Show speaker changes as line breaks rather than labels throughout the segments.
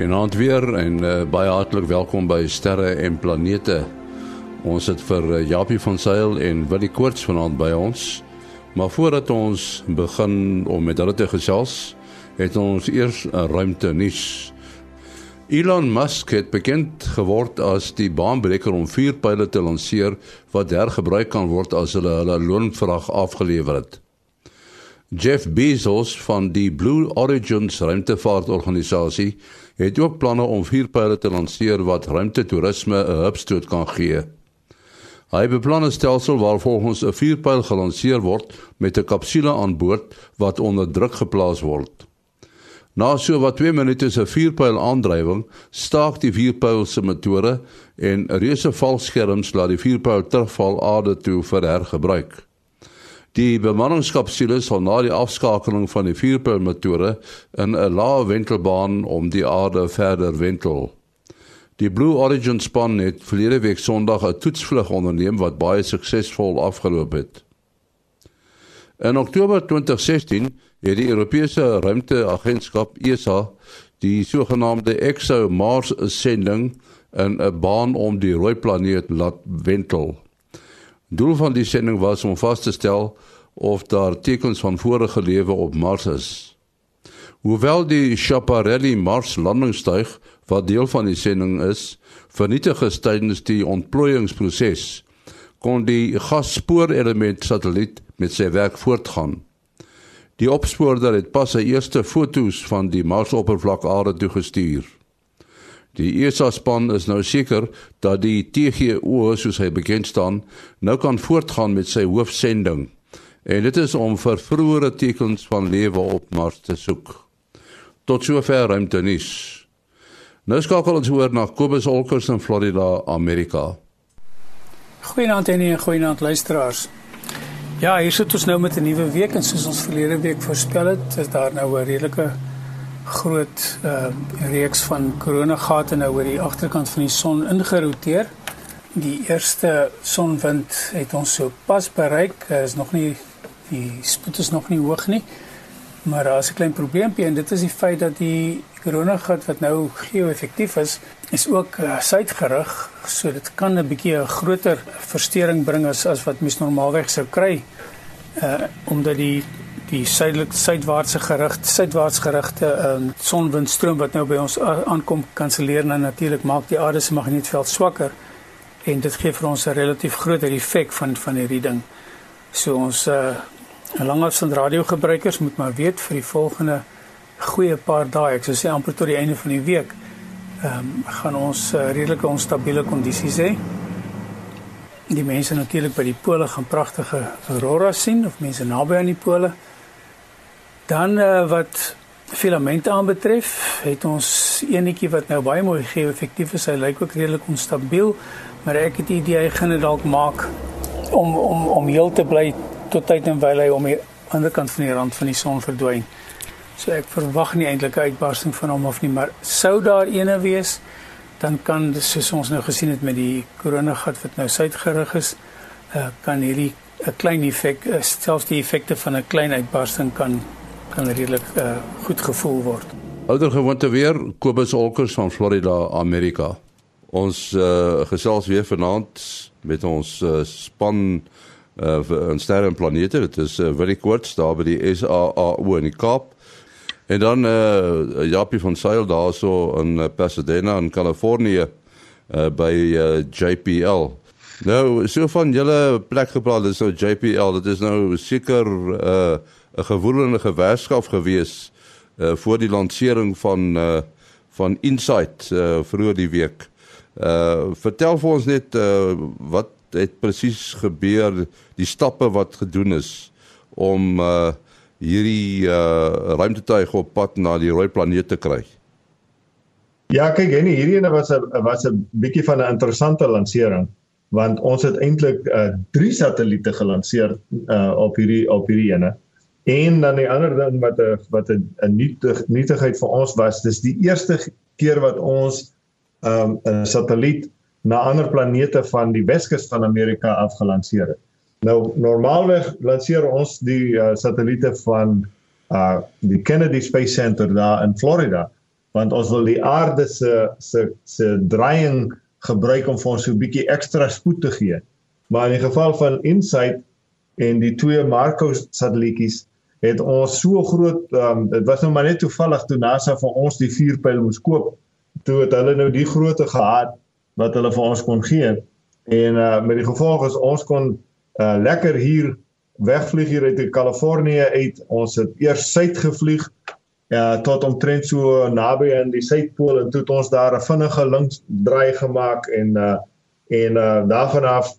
Goeienaand weer en uh, baie hartlik welkom by Sterre en Planete. Ons het vir uh, Japie van Sail en Willie Koorts vanaand by ons. Maar voordat ons begin om met hulle te gesels, het ons eers 'n ruimte nuus. Elon Musk het bekend geword as die baanbreker om vier pile te lanseer wat hergebruik kan word as hulle hulle loonvrag afgelewer het. Jeff Bezos van die Blue Origins ruimtevaartorganisasie het ook planne om vier pile te lanseer wat ruimtetoerisme 'n hupstoot kan gee. Hy beplan 'n stelsel waar volgens 'n vierpyl gelanseer word met 'n kapsule aan boord wat onder druk geplaas word. Na so wat 2 minute se vierpyl aandrywing, staak die vierpyl se motore en reuse valskerms laat die vierpyl terugval aarde toe vir hergebruik. Die bemanningskapsule sal na die afskakeling van die vuurpylmotore in 'n lae wentelbaan om die aarde verder wentel. Die Blue Origin span het verlede week Sondag 'n toetsvlug onderneem wat baie suksesvol afgeloop het. In Oktober 2016 het die Europese Ruimteagentskap ESA die sogenaamde ExoMars sending in 'n baan om die rooi planeet laat wentel. Doel van die sending was om vas te stel of daar tekens van vorige lewe op Mars is. Hoewel die Schiaparelli Mars landingstuig wat deel van die sending is, vernietig is tydens die ontplooiingsproses, kon die gasspoor-element satelliet met sy werk voortgaan. Die opspoorder het pas sy eerste foto's van die Marsoppervlak aarde toegestuur. Die ESA span is nou seker dat die TGO soos hy bekend staan, nou kan voortgaan met sy hoofsending. En dit is om vir vroeëre tekens van lewe op Mars te soek. Tot sover ruimte nis. Nou skakel ons hoor na Kobus Olkers in Florida, Amerika.
Goeienaand en goeienaand luisteraars. Ja, hier sit ons nou met 'n nuwe week en soos ons verlede week voorspel het, is daar nou 'n redelike groot uh reeks van koronagate nou oor die agterkant van die son ingeroteer. Die eerste sonwind het ons so pas bereik. Is nog nie die spoed is nog nie hoog nie. Maar daar is 'n klein probleempie en dit is die feit dat die koronagat wat nou geo-effektief is, is ook uh, suidgerig, so dit kan 'n bietjie 'n groter verstoring bring as as wat mens normaalweg sou kry. Uh omdat die die suidelike suidwaartse gerig suidwaarts gerigte um, sonwindstroom wat nou by ons aankom kanselleer nou natuurlik maak die aarde se magnetveld swakker en dit gee vir ons 'n relatief groter effek van van hierdie ding. So ons uh langafstand radiogebruikers moet maar weet vir die volgende goeie paar dae, ek sou sê amper tot die einde van die week, ehm um, gaan ons uh, redelike onstabiele kondisies hê. Die mense natuurlik by die pole gaan pragtige auroras sien of mense naby aan die pole. Dan uh, wat filamente aanbetref, het ons enetjie wat nou baie mooi geo-effektief is. Hy lyk ook redelik onstabiel, maar ek het die idee hy gaan dit dalk maak om om om heel te bly tot tyd en wyl hy om die ander kant van die rand van die son verdwyn. So ek verwag nie eintlik 'n uitbarsting van hom of nie, maar sou daar ene wees, dan kan soos ons nou gesien het met die koronagat wat nou suidgerig is, uh, kan hierdie 'n klein effek, uh, selfs die effekte van 'n klein uitbarsting kan kan redelik uh, goed gevoel word.
Ouder gewoonte weer Kobus Olkers van Florida, Amerika. Ons uh, gesels weer vanaand met ons uh, span uh in sterre en planete. Dit is uh, Willie Koorts daar by die SAAO in die Kaap. En dan uh Japie van Sail daarso in Pasadena in Kalifornië uh by uh, JPL. Nou, so van julle plek gepraat, dis nou JPL. Dit is nou seker uh 'n gewoelende gewerskap gewees uh voor die lansering van uh van Insight uh vroeër die week. Uh vertel vir ons net uh wat het presies gebeur, die stappe wat gedoen is om uh hierdie uh ruimtetuig op pad na die rooi planeet te kry.
Ja, kyk, en hierdie ene was 'n was 'n bietjie van 'n interessante lansering want ons het eintlik uh drie satelliete gelanseer uh op hierdie op hierdie ene. En dan die ander ding wat 'n wat 'n 'n nuutig nuutigheid vir ons was, dis die eerste keer wat ons um 'n satelliet na ander planete van die Weskus van Amerika afgelanseer het. Nou normaalweg lanseer ons die uh, satelliete van uh die Kennedy Space Center daar in Florida. want ons wil die aarde se se se draaiing gebruik om vir ons so 'n bietjie ekstra spoed te gee. Maar in die geval van Insight en die twee Marco satellietjies het ons so groot um, dit was nou maar net toevallig toe NASA vir ons die vuurpyl moes koop toe het hulle nou die grootte gehad wat hulle vir ons kon gee en uh, met die gevolg is ons kon uh, lekker hier wegvlieg hier uit Kalifornië uit ons het eers suid gevlieg ja tot omtrent so naby aan die suidpool en toe het ons daar 'n vinnige links draai gemaak en uh, en uh, daarvan af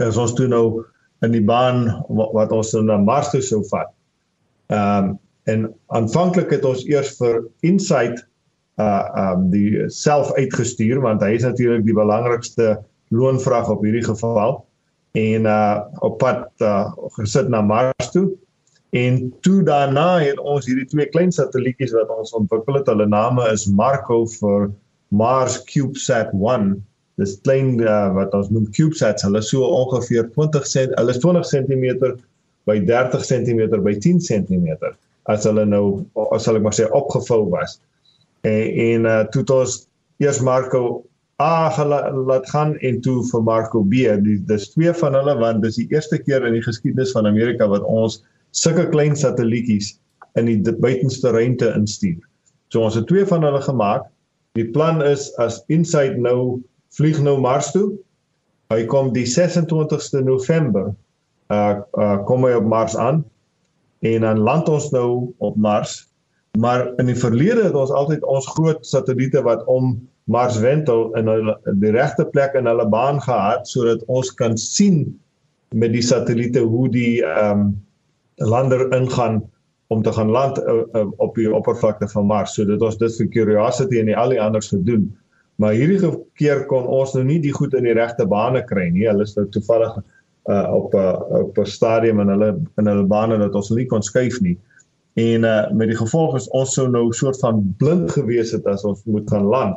is ons toe nou in die baan wat, wat ons na Mars toe sou vat. Ehm um, en aanvanklik het ons eers vir Insight uh um die self uitgestuur want hy is natuurlik die belangrikste loonvrag op hierdie geval en uh op pad uh, gesit na Mars toe. En toe daarna het ons hierdie twee klein satellietjies wat ons ontwikkel het. Hulle name is Marco vir Mars CubeSat 1. Dis klein uh, wat ons noem CubeSats. Hulle so ongeveer 20 cm, hulle is 20 cm by 30 cm by 10 cm as hulle nou as sal ek maar sê opgevou was. En en uh, toe ons eers Marco A laat gaan en toe vir Marco B. Dis twee van hulle want dis die eerste keer in die geskiedenis van Amerika wat ons sulke klein satellietjies in die buitenste ruimte instuur. So ons het twee van hulle gemaak. Die plan is as Insight nou vlieg nou Mars toe. Hy kom die 26ste November. Uh uh kom hy op Mars aan en dan land ons nou op Mars. Maar in die verlede het ons altyd ons groot satelliete wat om Mars Wentel in hulle die regte plek in hulle baan gehad sodat ons kan sien met die satelliete hoe die ehm um, lander ingaan om te gaan land uh, uh, op die oppervlakte van Mars. So dit was dit vir Curiosity en die al die anders gedoen. Maar hierdie keer kon ons nou nie die goed in die regte bane kry nie. Hulle is nou toevallig uh, op 'n uh, op 'n stadium in hulle in hulle bane dat ons nie kon skuif nie. En uh, met die gevolg is ons sou nou soort van blind gewees het as ons moet gaan land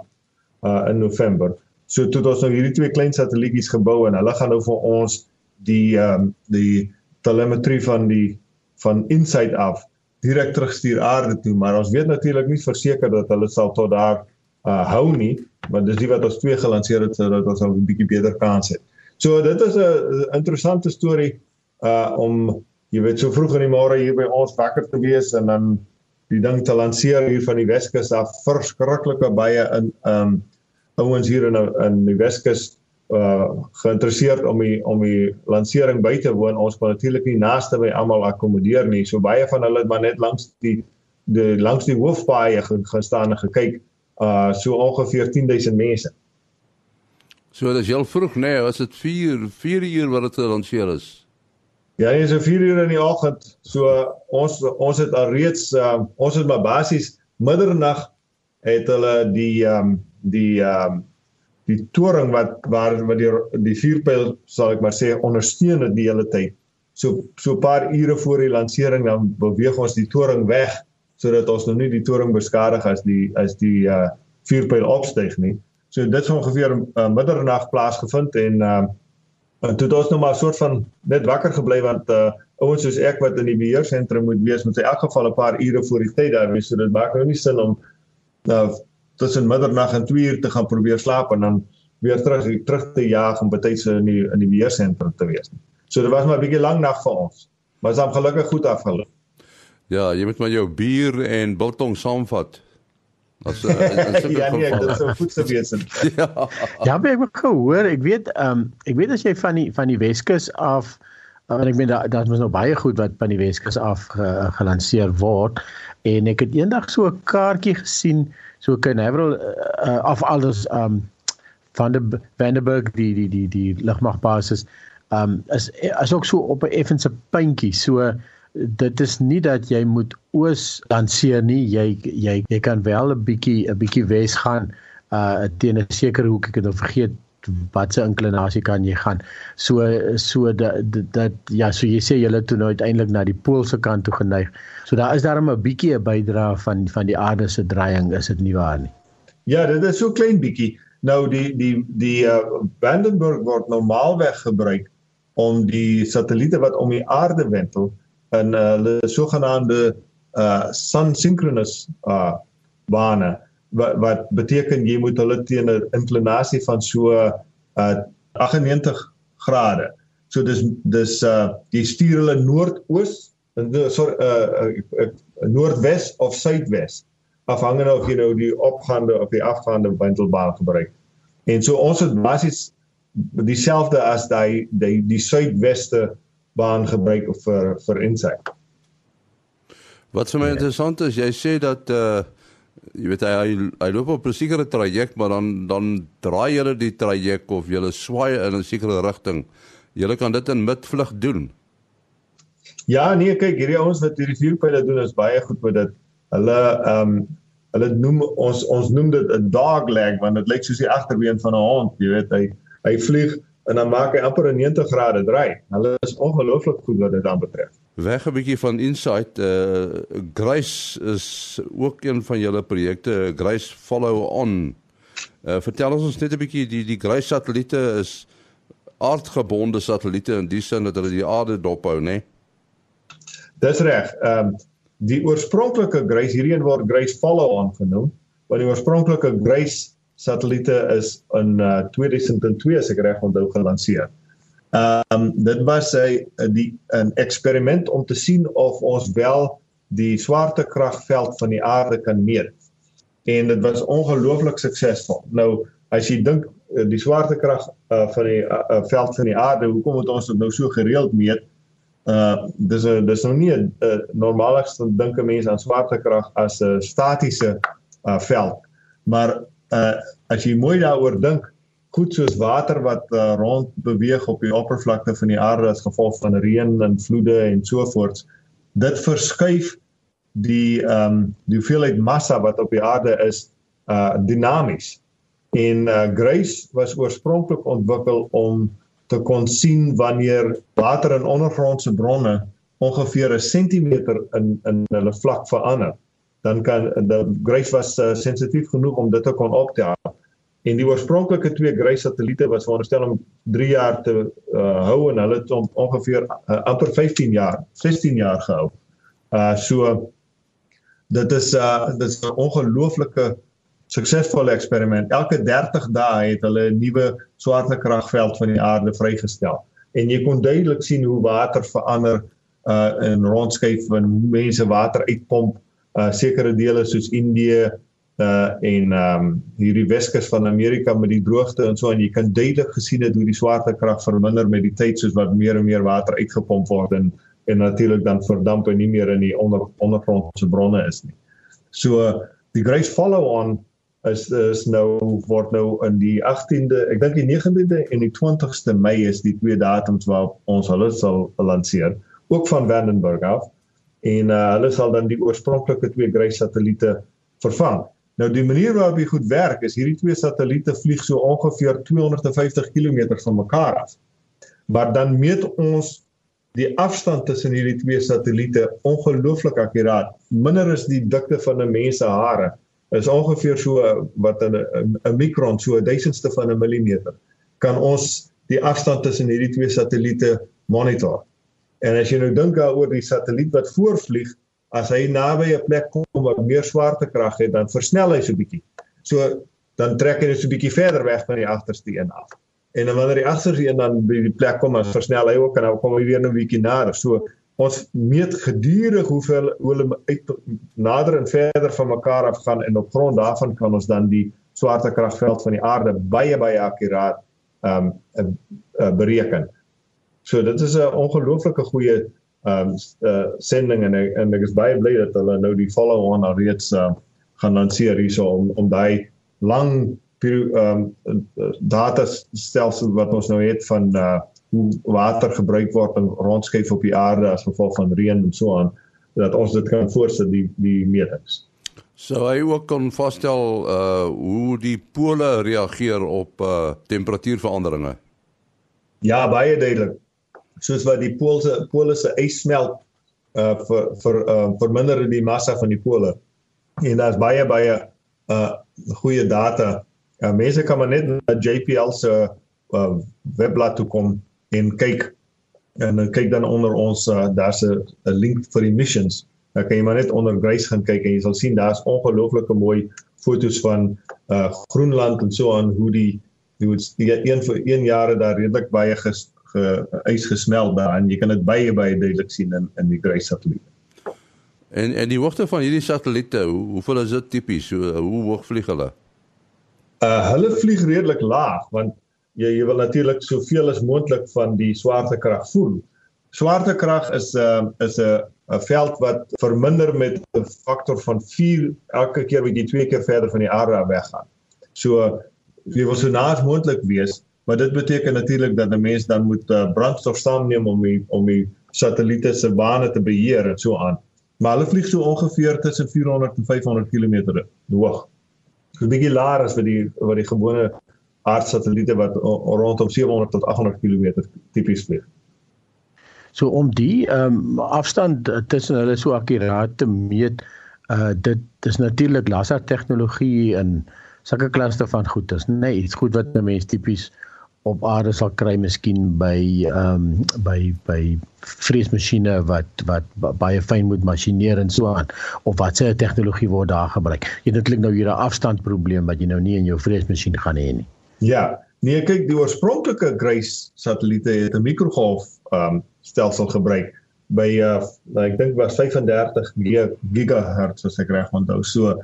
uh in November. So toe het ons nou hierdie twee klein satellietjies gebou en hulle gaan nou vir ons die ehm um, die telemetrie van die van Insight af direk terugstuur aarde toe, maar ons weet natuurlik nie verseker dat hulle sal tot daar uh hou nie, want dis die wat ons twee gelanseer het sodat ons 'n bietjie beter kans het. So dit is 'n interessante storie uh om jy weet so vroeg in die môre hier by ons wakker te wees en dan die ding te lanseer hier van die Weskus af verskriklike baie in um ouens hier in in die Weskus uh geïnteresseerd om die om die lansering by te woon. Ons kan natuurlik nie naaste by almal akkommodeer nie. So baie van hulle het maar net langs die die langs die hoofpaaie gestaan en gekyk. Uh so ongeveer 10000 mense.
So dit is heel vroeg, nee, was dit 4 4 uur wat dit gelanseer is.
Ja, dit is so 4 uur in die oggend. So ons ons het al reeds uh, ons het maar basies middernag het hulle die ehm um, die ehm um, die toring wat waar wat die die vuurpyl sal ek maar sê ondersteun het die hele tyd. So so 'n paar ure voor die lansering dan beweeg ons die toring weg sodat ons nou nie die toring beskadig as die as die uh vuurpyl opstyg nie. So dit het ongeveer uh, middernag plaasgevind en uh En toe het ons nou maar 'n soort van net wakker gebly want uh ouens soos ek wat in die beheersentrum moet wees moet in elk geval 'n paar ure voor die tyd daar wees. So dit maak nou nie sin om nou tussen middernag en 2 uur te gaan probeer slaap en dan weer terug terug te jaag om betyds in die in die beheersentrum te wees. So dit was maar 'n bietjie lang nag vir ons. Maar ons het gelukkig goed afgeloop.
Ja, jy moet maar jou bier en biltong saamvat.
As 'n ja, nee, dit is 'n voedselwesen.
ja. Ja, maar ek het gehoor, ek weet ehm um, ek weet as jy van die van die Weskus af uh, en ek meen daar daar was nog baie goed wat van die Weskus af ge, gelanseer word en ek het eendag so 'n kaartjie gesien so Canaveral uh, af alles ehm um, van die Vandenberg die die die die lugmagbasis ehm um, is is ook so op 'n effense puntjie so dit is nie dat jy moet oos lanceer nie. Jy jy jy kan wel 'n bietjie 'n bietjie wes gaan uh teen 'n sekere hoek ek het nou vergeet wat se inklinasie kan jy gaan. So so dat dat ja so jy sê het toe nou uiteindelik na die poolse kant toe geneig. So daar is daarom 'n bietjie 'n bydrae van van die aarde se draaiing is dit nie waar nie?
Ja dit is so klein bietjie nou die die die uh Vandenberg word normaalweg gebruik om die satelliete wat om die aarde wentel in uh, hulle sogenaamde uh sun synchronous uh bane wat wat beteken jy moet hulle teen 'n inklinasie van so uh 98 grade. So dis dis uh jy stuur hulle noordoos sorry uh, uh, uh noordwes of suidwes afhangende of jy nou die opgaande of die afgaande wentelbaan gebruik. En so ons het basies dieselfde as daai die die suidweste baan gebruik vir vir insig.
Wat vir my ja. interessant is, jy sê dat uh jy weet hy, hy loop op 'n sekere traject, maar dan dan draai jy die traject of jy swaai in 'n sekere rigting. Jy kan dit in midvlug doen.
Ja, nee, kyk, hierdie ouens wat hierdie vuurpyle doen is baie goed met dit. Hulle ehm um, hulle noem ons ons noem dit 'n dog leg want dit lyk soos die agterbeen van 'n hond, jy weet, hy hy vlieg en dan maak hy amper 'n 90 grade draai. Hulle is ongelooflik goed wat dit dan betref.
Weg 'n bietjie van Insight, uh Grace is ook een van julle projekte, Grace Follow On. Uh vertel ons net 'n bietjie die die Grace satelliete is aardgebonde satelliete in die sin dat hulle die aarde dophou, né? Nee?
Dis reg. Ehm um, die oorspronklike Grace hierdie een word Grace Follow On genoem, want die oorspronklike Grace satelliete is in uh 2002 as ek reg onthou gelanseer. Ehm um, dit was 'n die 'n eksperiment om te sien of ons wel die swaartekragveld van die aarde kan meet. En dit was ongelooflik suksesvol. Nou as jy dink eh, die swaartekrag uh, van die uh, veld van die aarde, hoekom moet ons dit nou so gereeld meet? Uh dis 'n dis nou nie 'n uh, normaalste dink 'n mens aan swaartekrag as 'n statiese uh, veld. Maar uh as jy mooi daaroor dink, goed soos water wat uh, rond beweeg op die oppervlakte van die aarde as gevolg van reën en vloede en so voort. Dit verskuif die ehm um, die hoeveelheid massa wat op die aarde is uh dinamies. En uh Grace was oorspronklik ontwikkel om te kon sien wanneer water in ondergrondse bronne ongeveer 'n sentimeter in in hulle vlak verander. Dan kan Grace was uh, sensitief genoeg om dit te kon optel. En die oorspronklike twee Grey satelliete was veronderstel om 3 jaar te uh, hou en hulle het om ongeveer uh, amper 15 jaar, 16 jaar gehou. Uh so dit is uh dit is 'n ongelooflike suksesvolle eksperiment. Elke 30 dae het hulle 'n nuwe swaartekragveld van die aarde vrygestel. En jy kon duidelik sien hoe water verander uh in rondskyf wanneer mense water uitpomp uh sekere dele soos Indië uh en ehm um, hierdie Weskus van Amerika met die droogte en so en jy kan duidelik gesien het hoe die swaartekrag verminder met die tyd soos wat meer en meer water uitgepomp word en en natuurlik dan verdamp en nie meer in die onder ondergrondse bronne is nie. So die Grace Follow On is is nou word nou in die 18de, ek dink die 19de en die 20ste Mei is die twee datums waarop ons hulle sal lanseer, ook van Vandenberg af. En uh hulle sal dan die oorspronklike twee Grace satelliete vervang. Nou die manier waarop dit goed werk is hierdie twee satelliete vlieg so ongeveer 250 km van mekaar af. Maar dan meet ons die afstand tussen hierdie twee satelliete ongelooflik akkuraat. Minder as die dikte van 'n mens se hare. Is ongeveer so wat 'n 'n mikron so 'n duisendste van 'n millimeter. Kan ons die afstand tussen hierdie twee satelliete monitor. En as jy nou dink daaroor die satelliet wat voorvlieg, as hy naby 'n plek kom wat meer swaartekrag het, dan versnel hy so bietjie. So dan trek hy net so bietjie verder weg van die agterste een af. En dan wanneer die agterste een dan by die plek kom, dan versnel hy ook en dan kom hy weer 'n bietjie nader. So ons meet gedurig hoeveel hoe hulle uit nader en verder van mekaar af gaan en op grond daarvan kan ons dan die swaartekragveld van die aarde baie baie akkuraat ehm um, bereken. So dit is 'n ongelooflike goeie um uh sending en ek, en ek is baie bly dat hulle nou die follow on alreeds uh gaan lanseer hierso om om daai lang um data stelsel wat ons nou het van uh hoe water gebruik word en rondskuif op die aarde as gevolg van reën en so aan dat ons dit kan voorsit die die metings.
So hy ook kon vasstel uh hoe die pole reageer op uh temperatuurveranderinge.
Ja, baie duidelik soos wat die poolse pole se ys smelt uh vir vir uh verminder die massa van die pole. En daar's baie baie uh goeie data. Uh, mense kan maar net na JPL se uh webblad toe kom en kyk en dan kyk dan onder ons uh, daar's 'n link vir emissions. Dan kan jy maar net onder Grace gaan kyk en jy sal sien daar's ongelooflike mooi fotos van uh Groenland en so aan hoe die hoe die een vir een jare daar redelik baie ges, ge, ys gesmelt daar en jy kan dit baie baie duidelik sien in in die Grace satelliet.
En en die hoogte van hierdie satelliete, hoe, hoeveel is dit tipies? Hoe, hoe hoog vlieg hulle?
Uh hulle vlieg redelik laag want jy jy wil natuurlik soveel as moontlik van die swaartekrag voel. Swaartekrag is 'n uh, is 'n 'n veld wat verminder met 'n faktor van 4 elke keer wat jy twee keer verder van die aarde weggaan. So jy wil so naas moontlik wees, maar dit beteken natuurlik dat 'n mens dan moet uh, brandstof saamneem om die om die satelliete se bane te beheer en so aan. Maar hulle vlieg so ongeveer tussen 400 en 500 km hoog. So 'n bietjie laer as wat die wat die gewone aardsatelliete wat rondom 700 tot 800 km tipies vlieg.
So om die ehm um, afstand tussen hulle so akkuraat te meet, uh dit dis natuurlik laser tegnologie en sulke klasse van goeders, nê, nee, iets goed wat 'n mens tipies op aarde sal kry miskien by ehm um, by by vreesmasjiene wat wat baie fyn moet masjineer en so aan of wat se tegnologie word daar gebruik. Jy het eintlik nou hier 'n afstandprobleem wat jy nou nie in jou vreesmasjien gaan hê nie.
Ja, nee, kyk die oorspronklike Grace satelliete het 'n mikrogolf ehm um, stelsel gebruik by uh ek dink was 35 gigahertz as ek reg onthou. So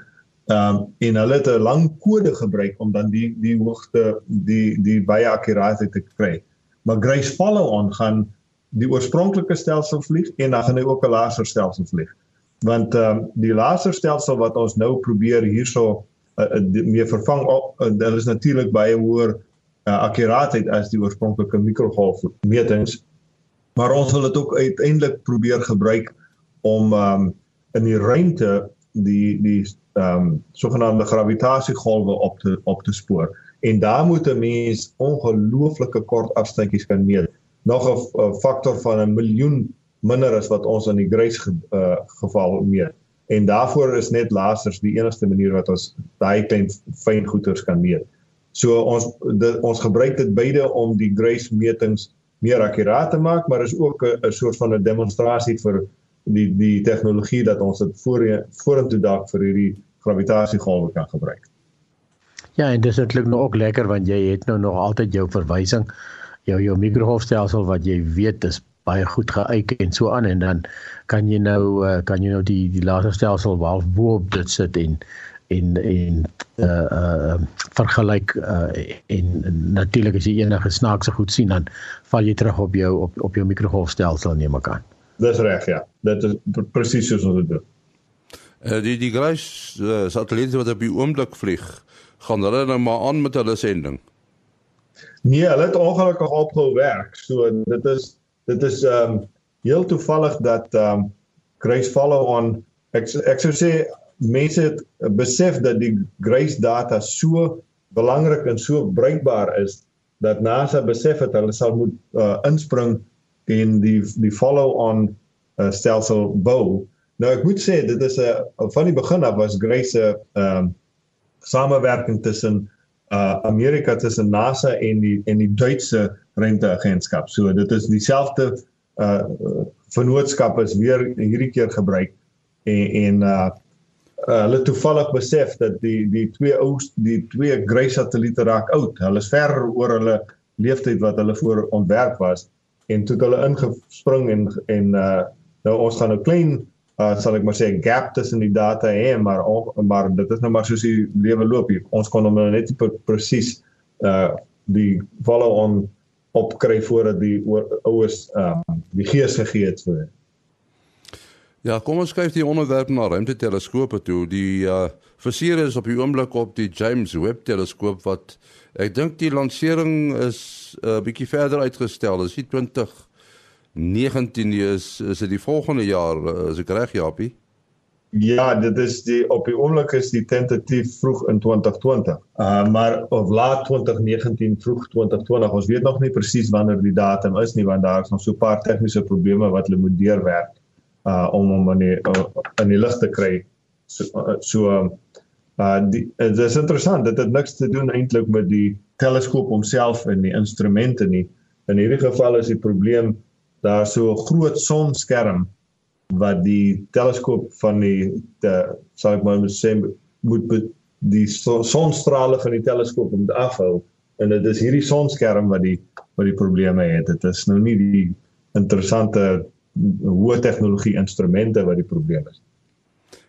Ehm um, en hulle het 'n lang kode gebruik om dan die die hoogte die die baie akkuraatheid te kry. Maar Grace Follow on gaan die oorspronklike stelsel vlieg en dan gaan hy ook 'n laserstelsel vlieg. Want ehm um, die laserstelsel wat ons nou probeer hierso uh, uh, mee vervang, uh, dit is natuurlik baie hoër uh, akkuraatheid as die oorspronklike mikrogolf metings. Maar ons wil dit ook uiteindelik probeer gebruik om ehm um, in die ruimte die die ehm um, sogenaamde gravitasiegolwe op te op te spoor. En daar moet 'n mens ongelooflike kort afstandjies kan meet. Nog 'n faktor van 'n miljoen minder as wat ons in die Grace ge, uh, geval meet. En daarvoor is net lasers die enigste manier wat ons daai klein fyn goeters kan meet. So ons dit, ons gebruik dit beide om die Grace metings meer akkuraat te maak, maar is ook 'n soort van 'n demonstrasie vir die die tegnologie dat ons dit voor vorentoe dalk vir hierdie gravitasiegolwe kan gebruik.
Ja, en dis eintlik nou ook lekker want jy het nou nog altyd jou verwysing jou jou mikrogolfstelsel wat jy weet is baie goed geëik en so aan en dan kan jy nou uh, kan jy nou die die laserstelsel half bo op dit sit en en en uh uh vergelyk uh en natuurlik as jy enige snaakse goed sien dan val jy terug op jou op op jou mikrogolfstelsel neem ek aan.
Dis reg ja. Dit is presies soos ons dit doen.
Uh, die die Grace uh, satelliete wat op die oomblik vlieg, gaan hulle nou maar aan met hulle sending.
Nee, hulle het ongelukkig opgehou werk. So dit is dit is ehm um, heel toevallig dat ehm um, Grace follow on ek ek sou sê mense het besef dat die Grace data so belangrik en so bruikbaar is dat NASA besef het hulle sal moet uh, inspring en die die follow on uh, stelsel bou. Nou ek moet sê dit is 'n van die begin af was Grace 'n ehm um, samewerking tussen uh Amerika tussen NASA en die en die Duitse ruimteagentskap. So dit is dieselfde uh vennootskap is weer hierdie keer gebruik en en uh uh, hulle toevallig besef dat die die twee ou die twee Grace satelliete raak oud. Hulle is ver oor hulle leeftyd wat hulle voor ontwerp was en toe het hulle ingespring en en uh nou ons gaan 'n klein uh sal ek maar sê gap tussen die data hê maar maar dit is nou maar soos die lewe loop hier. Ons kon hom nou net presies uh die follow on opkry voordat die oues uh die gees gegee het vir
Ja, kom ons kyk die onderwerp na ruimteteleskope toe. Die uh versier is op die oomblik op die James Webb teleskoop wat ek dink die lansering is 'n uh, bietjie verder uitgestel. Dis 2019 is is dit die volgende jaar uh, as ek reg Japie?
Ja, dit is die op die oomblik is die tentatief vroeg in 2020. Uh maar of laat 2019 vroeg 2020. Ons weet nog nie presies wanneer die datum is nie want daar is nog so 'n paar tegniese probleme wat hulle moet deurwerk uh om hom in die uh, in die lig te kry. So uh, so uh die dit is interessant dit het niks te doen eintlik met die teleskoop homself en die instrumente nie. In hierdie geval is die probleem daar so 'n groot sonskerm wat die teleskoop van die te, sal ek maar sê moet die sonstrale van die teleskoop moet afhou en dit is hierdie sonskerm wat die wat die probleme het. Dit is nou nie die interessante hoë tegnologie instrumente wat die probleem is.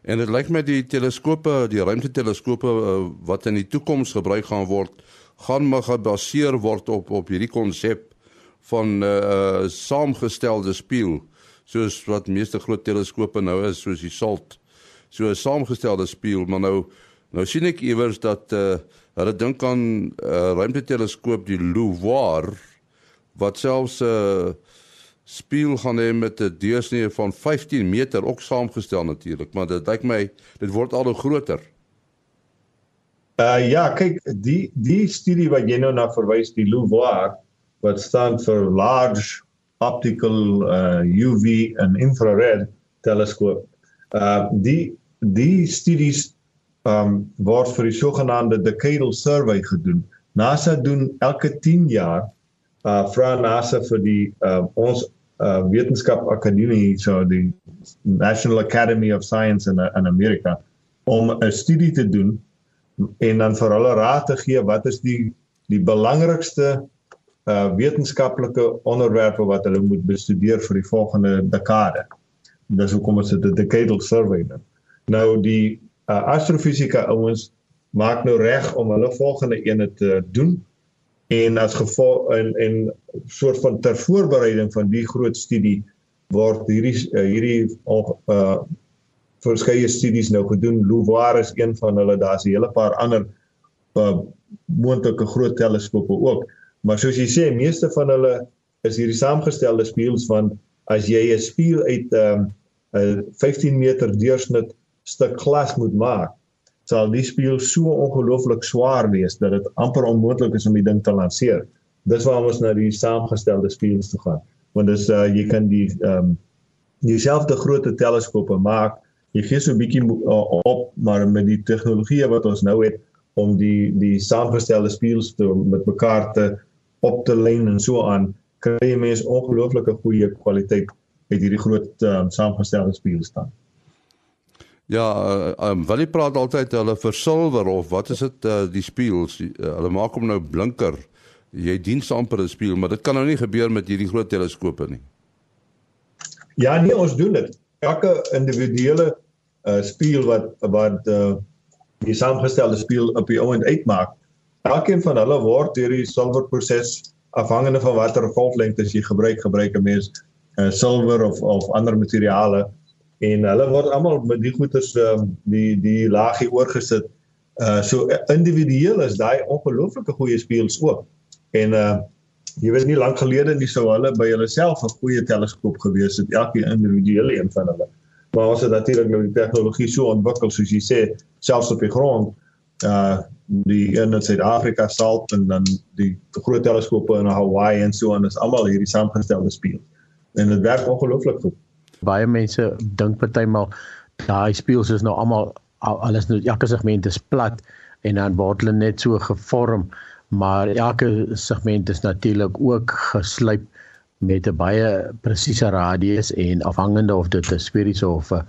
En dit lyk my die teleskope, die ruimteteleskope uh, wat in die toekoms gebruik gaan word, gaan maar gebaseer word op op hierdie konsep van 'n uh, uh, saamgestelde spieël soos wat meeste groot teleskope nou is soos die SALT. So 'n saamgestelde spieël, maar nou nou sien ek iewers dat uh, hulle dink aan 'n uh, ruimteteleskoop die LUVOIR wat selfs 'n uh, spieël gaan hê met 'n deursnee van 15 meter ook saamgestel natuurlik, maar dit lyk my dit word al hoe groter.
Uh ja, kyk, die die studie wat jy nou na verwys, die LUVOIR wat staan vir Large Optical uh UV and Infrared Telescope. Uh die die studies um word vir die sogenaamde Decadal Survey gedoen. NASA doen elke 10 jaar uh vra NASA vir die uh ons uh wetenskap akademie so die National Academy of Science in in Amerika om 'n studie te doen en dan vir hulle raad te gee wat is die die belangrikste uh wetenskaplike onderwerpe wat hulle moet bestudeer vir die volgende dekade. Dis hoekom ons dit 'n decadal survey noem. Nou die uh, astrofisika ouens maak nou reg om hulle volgende ene te doen en as gevolg en en soort van ter voorbereiding van die groot studie word hierdie uh, hierdie uh verskeie studies nou gedoen. Louvoir is een van hulle. Daar's 'n hele paar ander uh moontlike groot teleskope ook. Maar soos jy sê, meeste van hulle is hierdie saamgestelde spieëls van as jy 'n spieël uit 'n um, 15 meter deursnit stuk glas moet maak, sal die spieël so ongelooflik swaar wees dat dit amper onmoontlik is om die ding te lanseer. Dis waarom ons na die saamgestelde spieëls toe gaan. Want dis uh, jy kan die ehm um, dieselfde grootte teleskope maak. Jy gee so 'n bietjie uh, op, maar met die tegnologie wat ons nou het om die die saamgestelde spieëls te met mekaar te op te lyn en so aan kry jy mens ongelooflike goeie kwaliteit uit hierdie groot um, saamgestelde spieëls staan.
Ja, um, wil jy praat altyd hulle versilwer of wat is dit uh, die spieëls? Uh, hulle maak hom nou blinker. Jy dien amper 'n spieël, maar dit kan nou nie gebeur met hierdie groot teleskope nie.
Ja, nee, ons doen dit. Elke individuele uh, spieël wat wat uh, die saamgestelde spieël op die oond uitmaak, Elkeen van hulle word deur die silwerproses afhangende van watter golflengtes jy gebruik, gebruik 'n mens uh, silwer of of ander materiale en hulle word almal met die goeders um, die die laagie oorgesit. Uh so individueel is daai ongelooflike goeie speels ook. En uh jy weet nie lank gelede nie sou hulle by hulle self 'n goeie teleskoop gewees het, elke individuele een van hulle. Maar ons het natuurlik nou die tegnologie so ontwikkel soos jy sê, selfs op die grond uh die een in Suid-Afrika SALT en dan die groot teleskope in Hawaii en so aan is almal hierdie saamgestelde spieël. En dit werk ongelooflik goed.
Baie mense dink partymal daai spieëls is nou almal alles nou elke segment is plat en dan word hulle net so gevorm, maar elke segment is natuurlik ook geslyp met 'n baie presiese radius en afhangende of dit 'n sferiese of 'n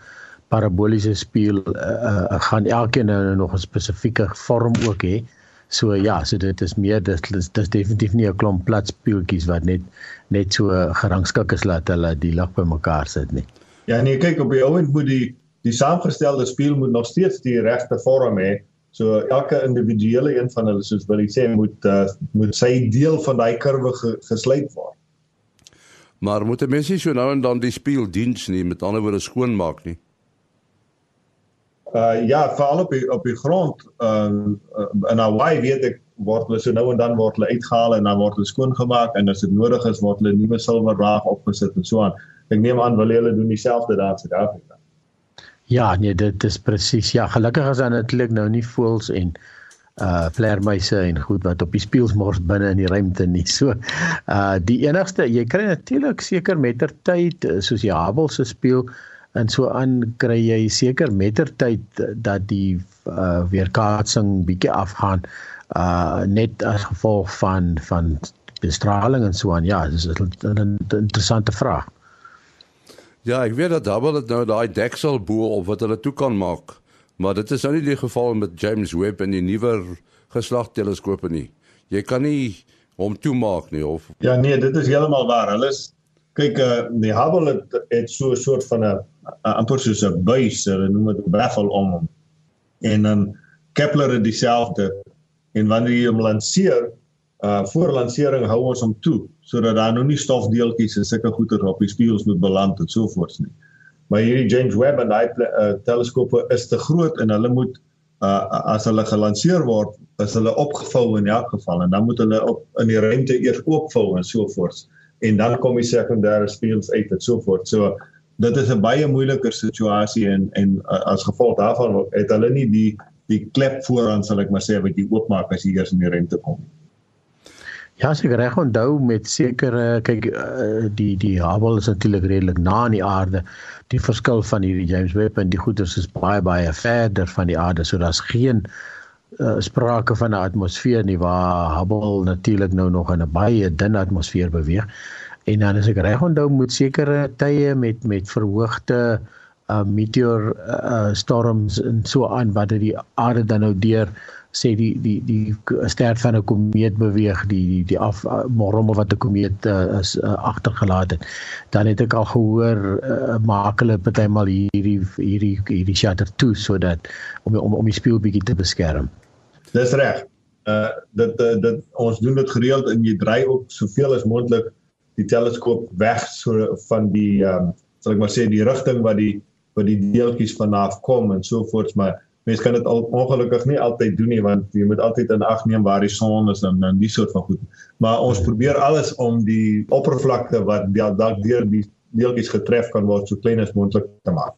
paraboliese spieël uh, uh, gaan elkeen nou nog 'n spesifieke vorm ook hê. So ja, so dit is meer dit is, dit is definitief nie 'n klomp plat speeltjies wat net net so gerangskik is laat hulle die lig bymekaar sit nie.
Ja, nee, kyk op die ouend moet die die saamgestelde spieël moet nog steeds die regte vorm hê. So elke individuele een van hulle soos wil ek sê moet uh, moet sy deel van daai kurwe ge, gesluit word.
Maar moet 'n mens nie so nou en dan die spieël diens nie, met ander woorde skoon maak nie.
Uh ja, veral op die, op die grond uh, uh in Hawaii weet ek word hulle so nou en dan word hulle uitgehaal en dan word hulle skoongemaak en as dit nodig is word hulle nuwe silwerraag opgesit en so aan. Ek neem aan wil hulle doen dieselfde daar in Suid-Afrika.
Ja, nee, dit is presies. Ja, gelukkig is dan natuurlik nou nie voels en uh vleermuise en goed wat op die speelsmors binne in die ruimte nie. So uh die enigste jy kry natuurlik seker mettertyd soos die Hubble se speel en so aan kry jy seker mettertyd dat die uh, weerkaatsing bietjie afgaan uh net as gevolg van van bestraling en so aan ja dis 'n interessante vraag
Ja ek weet dat Hubble het nou daai deksel bo op wat hulle toe kan maak Maar dit is nou nie die geval met James Webb en die nuwer geslag teleskope nie. Jy kan nie hom toemaak nie of
Ja nee, dit is heeltemal waar. Hulle is kyk uh, die Hubble het, het so 'n soort van 'n amper soos 'n buis, hulle noem dit 'n baffle om hom. En dan Kepler het dieselfde en wanneer jy hom lanseer, uh voor lansering hou ons hom toe sodat daar nou nie stofdeeltjies en sulke goeder op die spieëls moet beland en so voort nie. Maar hierdie James Webb en hy uh, teleskope is te groot en hulle moet uh as hulle gelanseer word, is hulle opgevou in elk geval en dan moet hulle op in die ruimte eers oopvou en so voort en dan kom die sekondêre spieëls uit en so voort. So dit is 'n baie moeiliker situasie en en uh, as gevolg daarvan het hulle nie die die klep vooraan sal ek maar sê wat jy oopmaak as jy eers in die ruimte kom.
Ja, as ek reg onthou met sekere kyk uh, die die Hubble is natuurlik redelik na aan die aarde. Die verskil van hierdie James Webb en die goeders is baie baie verder van die aarde, so daar's geen uh, sprake van 'n atmosfeer nie waar Hubble natuurlik nou nog in 'n baie dun atmosfeer beweeg. En dan as ek reg onthou moet sekere tye met met verhoogde uh, meteor uh, storms en so aan wat die aarde dan nou deur sê die die die ster van 'n komeet beweeg die die die af rommel wat 'n komeet uh, is uh, agtergelaat het dan het ek al gehoor uh, maak hulle partymal hierdie hierdie hierdie shutter toe sodat om om om die spieël bietjie te beskerm
Dis reg. Uh dit uh, dit ons doen dit gereeld en jy dry ook soveel as moontlik die teleskoop weg so van die ehm um, sal ek maar sê die rigting wat die wat die deeltjies vanaf kom en so voorts maar mense kan dit al ongelukkig nie altyd doen nie want jy moet altyd in ag neem waar die son is en en die soort van goed. Maar ons probeer alles om die oppervlakte wat dalk deur die deeltjies getref kan word so klein as moontlik te maak.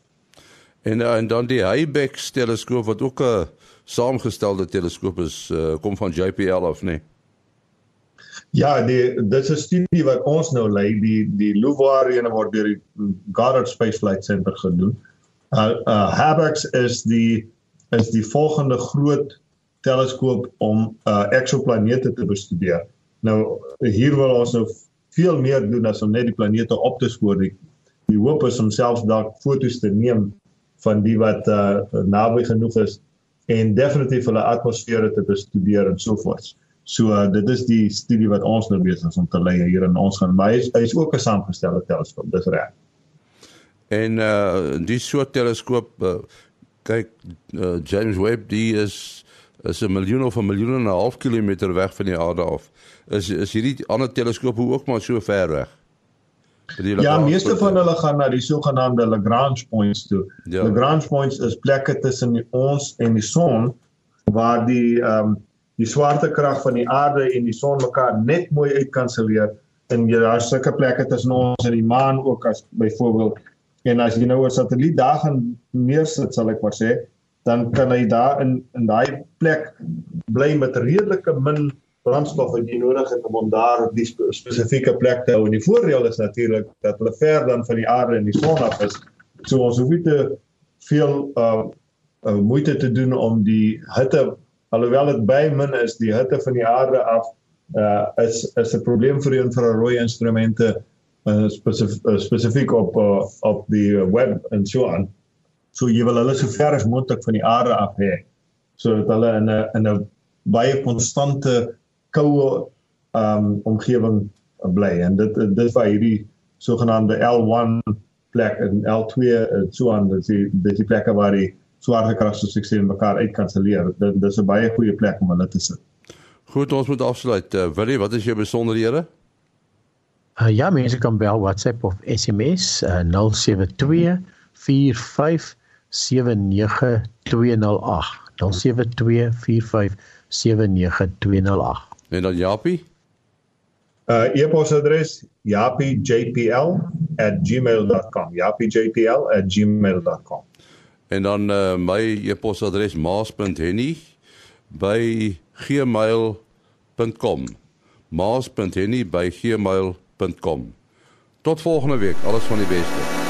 En uh, en dan die Hubble teleskoop wat ook 'n saamgestelde teleskoop is, uh, kom van JPL of nee?
Ja, die dis 'n studie wat ons nou lei, die die LUVOIR ene word deur die Goddard Space Flight Center gedoen. Uh, uh Hubble is die is die volgende groot teleskoop om uh eksoplanete te bestudeer. Nou hier wil ons nou veel meer doen as om net die planete op te spoor. Die, die hoop is om selfs dalk foto's te neem van die wat uh naby genoeg is en definitief hulle atmosfere te bestudeer en so voort. So uh, dit is die studie wat ons nou besig is om te lei hier in ons gaan. Maar hy is, hy is ook 'n saamgestelde teleskoop, dis reg.
En uh die soort teleskoop uh, kyk uh, James Webb die is is 'n miljoen of 'n miljoen en 'n half kilometer weg van die aarde af. Is is hierdie ander teleskope ook maar so ver weg?
Ja, meeste van hulle gaan na die sogenaamde Lagrange points toe. Ja. Lagrange points is plekke tussen ons en die son waar die ehm um, die swaartekrag van die aarde en die son mekaar net mooi uitkanselleer en jy daar sulke plekke tussen ons en die maan ook as byvoorbeeld en as jy nou 'n satelliet daar gaan neersit sal ek maar sê dan kan hy daar in in daai plek bly met redelike min brandstof wat jy nodig het om hom daar op die spesifieke plek te hou. En die voordeel is natuurlik dat hulle ver dan van die aarde en die son af is. So ons hoef nie te veel uh, uh moeite te doen om die hitte alhoewel dit by min is, die hitte van die aarde af uh is is 'n probleem vir die infrarooi instrumente uh, spesifiek uh, spesifiek op uh, op die web en so aan. So jy wil hulle so ver as moontlik van die aarde af hê sodat hulle in 'n in 'n baie konstante koue um omgewing bly en dit dit vir hierdie sogenaamde L1 plek en L2 en so aan dis die dis die plekke waar die swaartekrag so sukses in mekaar uitkanselleer. Dit dis 'n baie goeie plek om hulle te sit.
Goed, ons moet afsluit. Uh, Willie, wat is jou besonderhede?
Uh, ja, mense kan bel WhatsApp of SMS uh, 072 45 79208 072 45 79208
En dan Japie?
Uh e-posadres japiejpl@gmail.com. japiejpl@gmail.com.
En dan uh, my e-posadres maas.henny@gmail.com. maas.henny@gmail.com. Tot volgende week. Alles van die beste.